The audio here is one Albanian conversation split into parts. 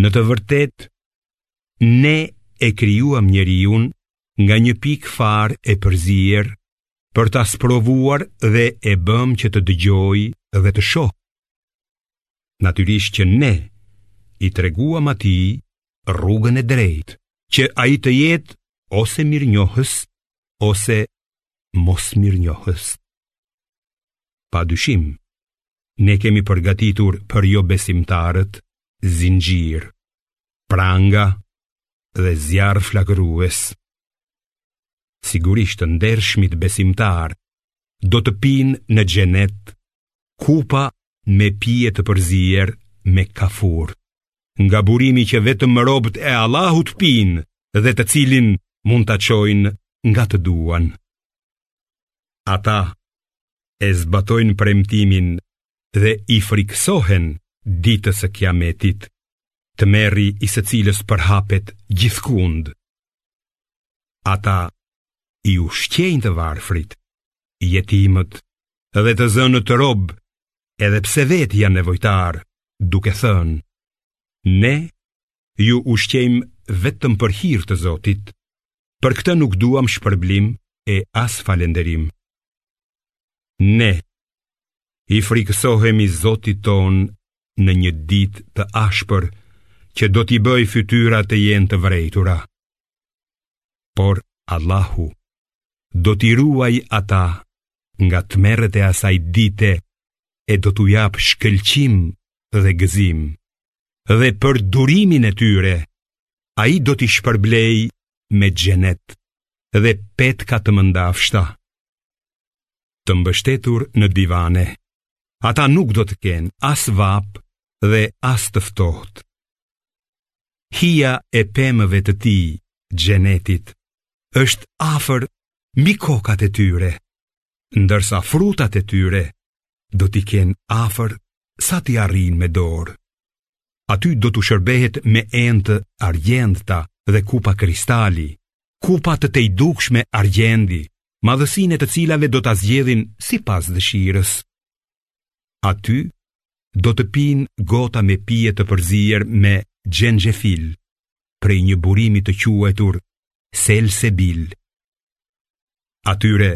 Në të vërtetë, ne e krijuam njeriun nga një pikë farë e përzier për ta sprovuar dhe e bëmë që të dëgjojë dhe të shohë. Natyrisht që ne i treguam atij rrugën e drejtë, që ai të jetë ose mirënjohës ose mosmirënjohës. Pa dyshim, ne kemi përgatitur për jobesimtarët zinxhir, pranga dhe zjarr flakërues. Sigurisht të ndershmit besimtarë do të pinë në xhenet kupa me pije të përzier me kafur, nga burimi që vetëm robët e Allahut pinë dhe të cilin mund ta çojnë nga të duan. Ata e zbatojnë premtimin dhe i frikësohen ditës së kiametit, tmerri i së cilës përhapet gjithkund. Ata i ushqejnë të varfrit, jetimët dhe të zënët robë, edhe pse vetë janë nevojtarë, duke thënë, ne ju ushqejmë vetëm për hir të Zotit. Për këtë nuk duam shpërblim e as falënderim. Ne i frikësohemi Zotit tonë në një ditë të ashpër që do t'i bëjë fytyrat të jenë të vrejtura. Por Allahu do t'i ruajë ata nga tmerret e asaj dite e do t'u japë shkëlqim dhe gëzim. dhe për durimin e tyre, ai do t'i shpërblejë me xhenet dhe petka të mëndafshta. Të mbështetur në divane, ata nuk do të kenë as vapë dhe as të ftohtë. Hija e pemëve të tij, xhenetit, është afër mbi kokat e tyre, ndërsa frutat e tyre do t'i kenë afër sa t'i arrijnë me dorë. Aty do t'u shërbehet me enë të argjendta dhe kupa kristali, kupa të tejdukshme argjendi, madhësinë e të cilave do ta zgjedhin sipas dëshirës. Aty do të pinë gota me pije të përzier me xhenxhefil, prej një burimi të quajtur selsebil, Atyre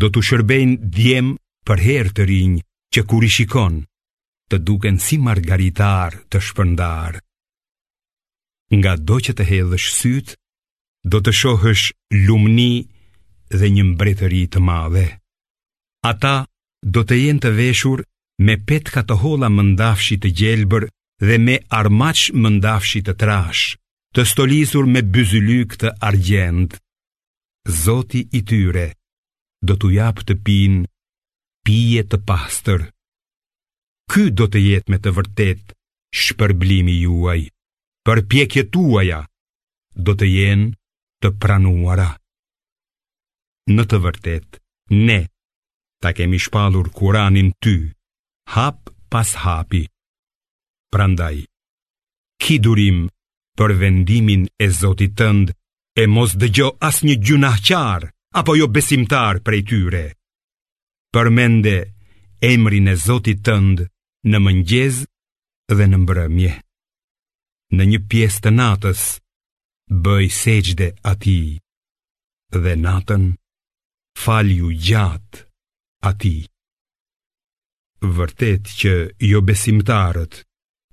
do t'u shërbejnë djem përherë të rinj që kur i shikon të duken si margaritarë të shpërndarë. Ngado që të hedhësh sytë, do të shohësh lumni dhe një mbretëri të madhe. Ata do të jenë të veshur me petka të holla mëndafshi të gjelbër dhe me armaç mëndafshi të trashë. të stolisur me byzylykë të argjendtë. Zoti i tyre do t'u japë të pinë pije të pastër. Ky do të jetë me të vërtetë shpërblimi juaj, përpjekjet tuaja do të jenë të pranuara. Në të vërtetë, ne ta kemi shpallur Kuranin ty, hap pas hapi. prandaj, ki durim për vendimin e Zotit tënd e mos dëgjo asnjë gjynahqar apo jobesimtar prej tyre. Përmende emrin e Zotit tënd në mëngjes dhe në mbrëmje. Në një pjesë të natës, bëji sexhde atij dhe natën falju gjatë atij. Vërtet që jobesimtarët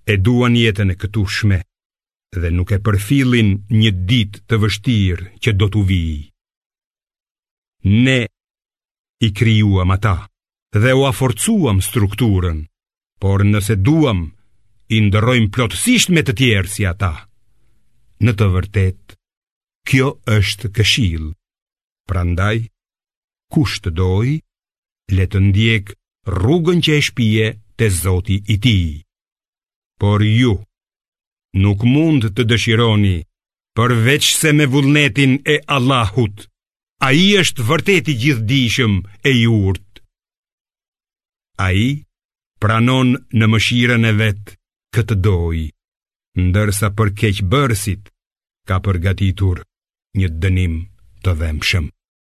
e duan jetën e këtushme dhe nuk e përfillin një ditë të vështirë që do t'u vijë. Ne i krijuam ata dhe ua forcuam strukturën, por nëse duam, i ndërrojmë plotësisht me të tjerë si ata. Në të vërtetë, kjo është këshilë Prandaj, kush të dojë, le të ndjekë rrugën që e shpie te Zoti i tij. Por ju, nuk mund të dëshironi, përveçse me vullnetin e Allahut, ai është vërtet i gjithëdijshëm e i urtë. Ai pranon në mëshirën e vet kë të dojë, ndërsa për keqbërësit, ka përgatitur një dënim të dhembshëm.